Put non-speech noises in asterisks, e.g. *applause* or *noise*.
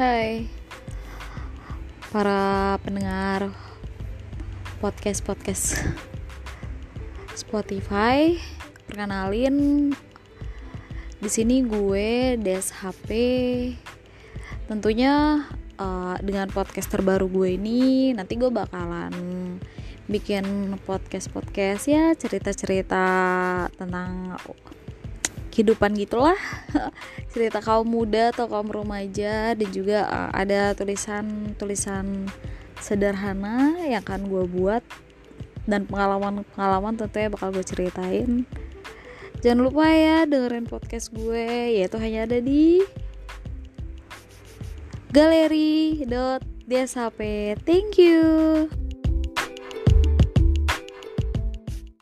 Hai para pendengar podcast podcast Spotify, perkenalin di sini gue Des HP. Tentunya uh, dengan podcast terbaru gue ini nanti gue bakalan bikin podcast podcast ya cerita cerita tentang kehidupan gitulah. *laughs* Cerita kaum muda atau kaum remaja dan juga uh, ada tulisan tulisan sederhana yang akan gue buat dan pengalaman pengalaman tentunya bakal gue ceritain. Jangan lupa ya dengerin podcast gue yaitu hanya ada di galeri.dshp thank you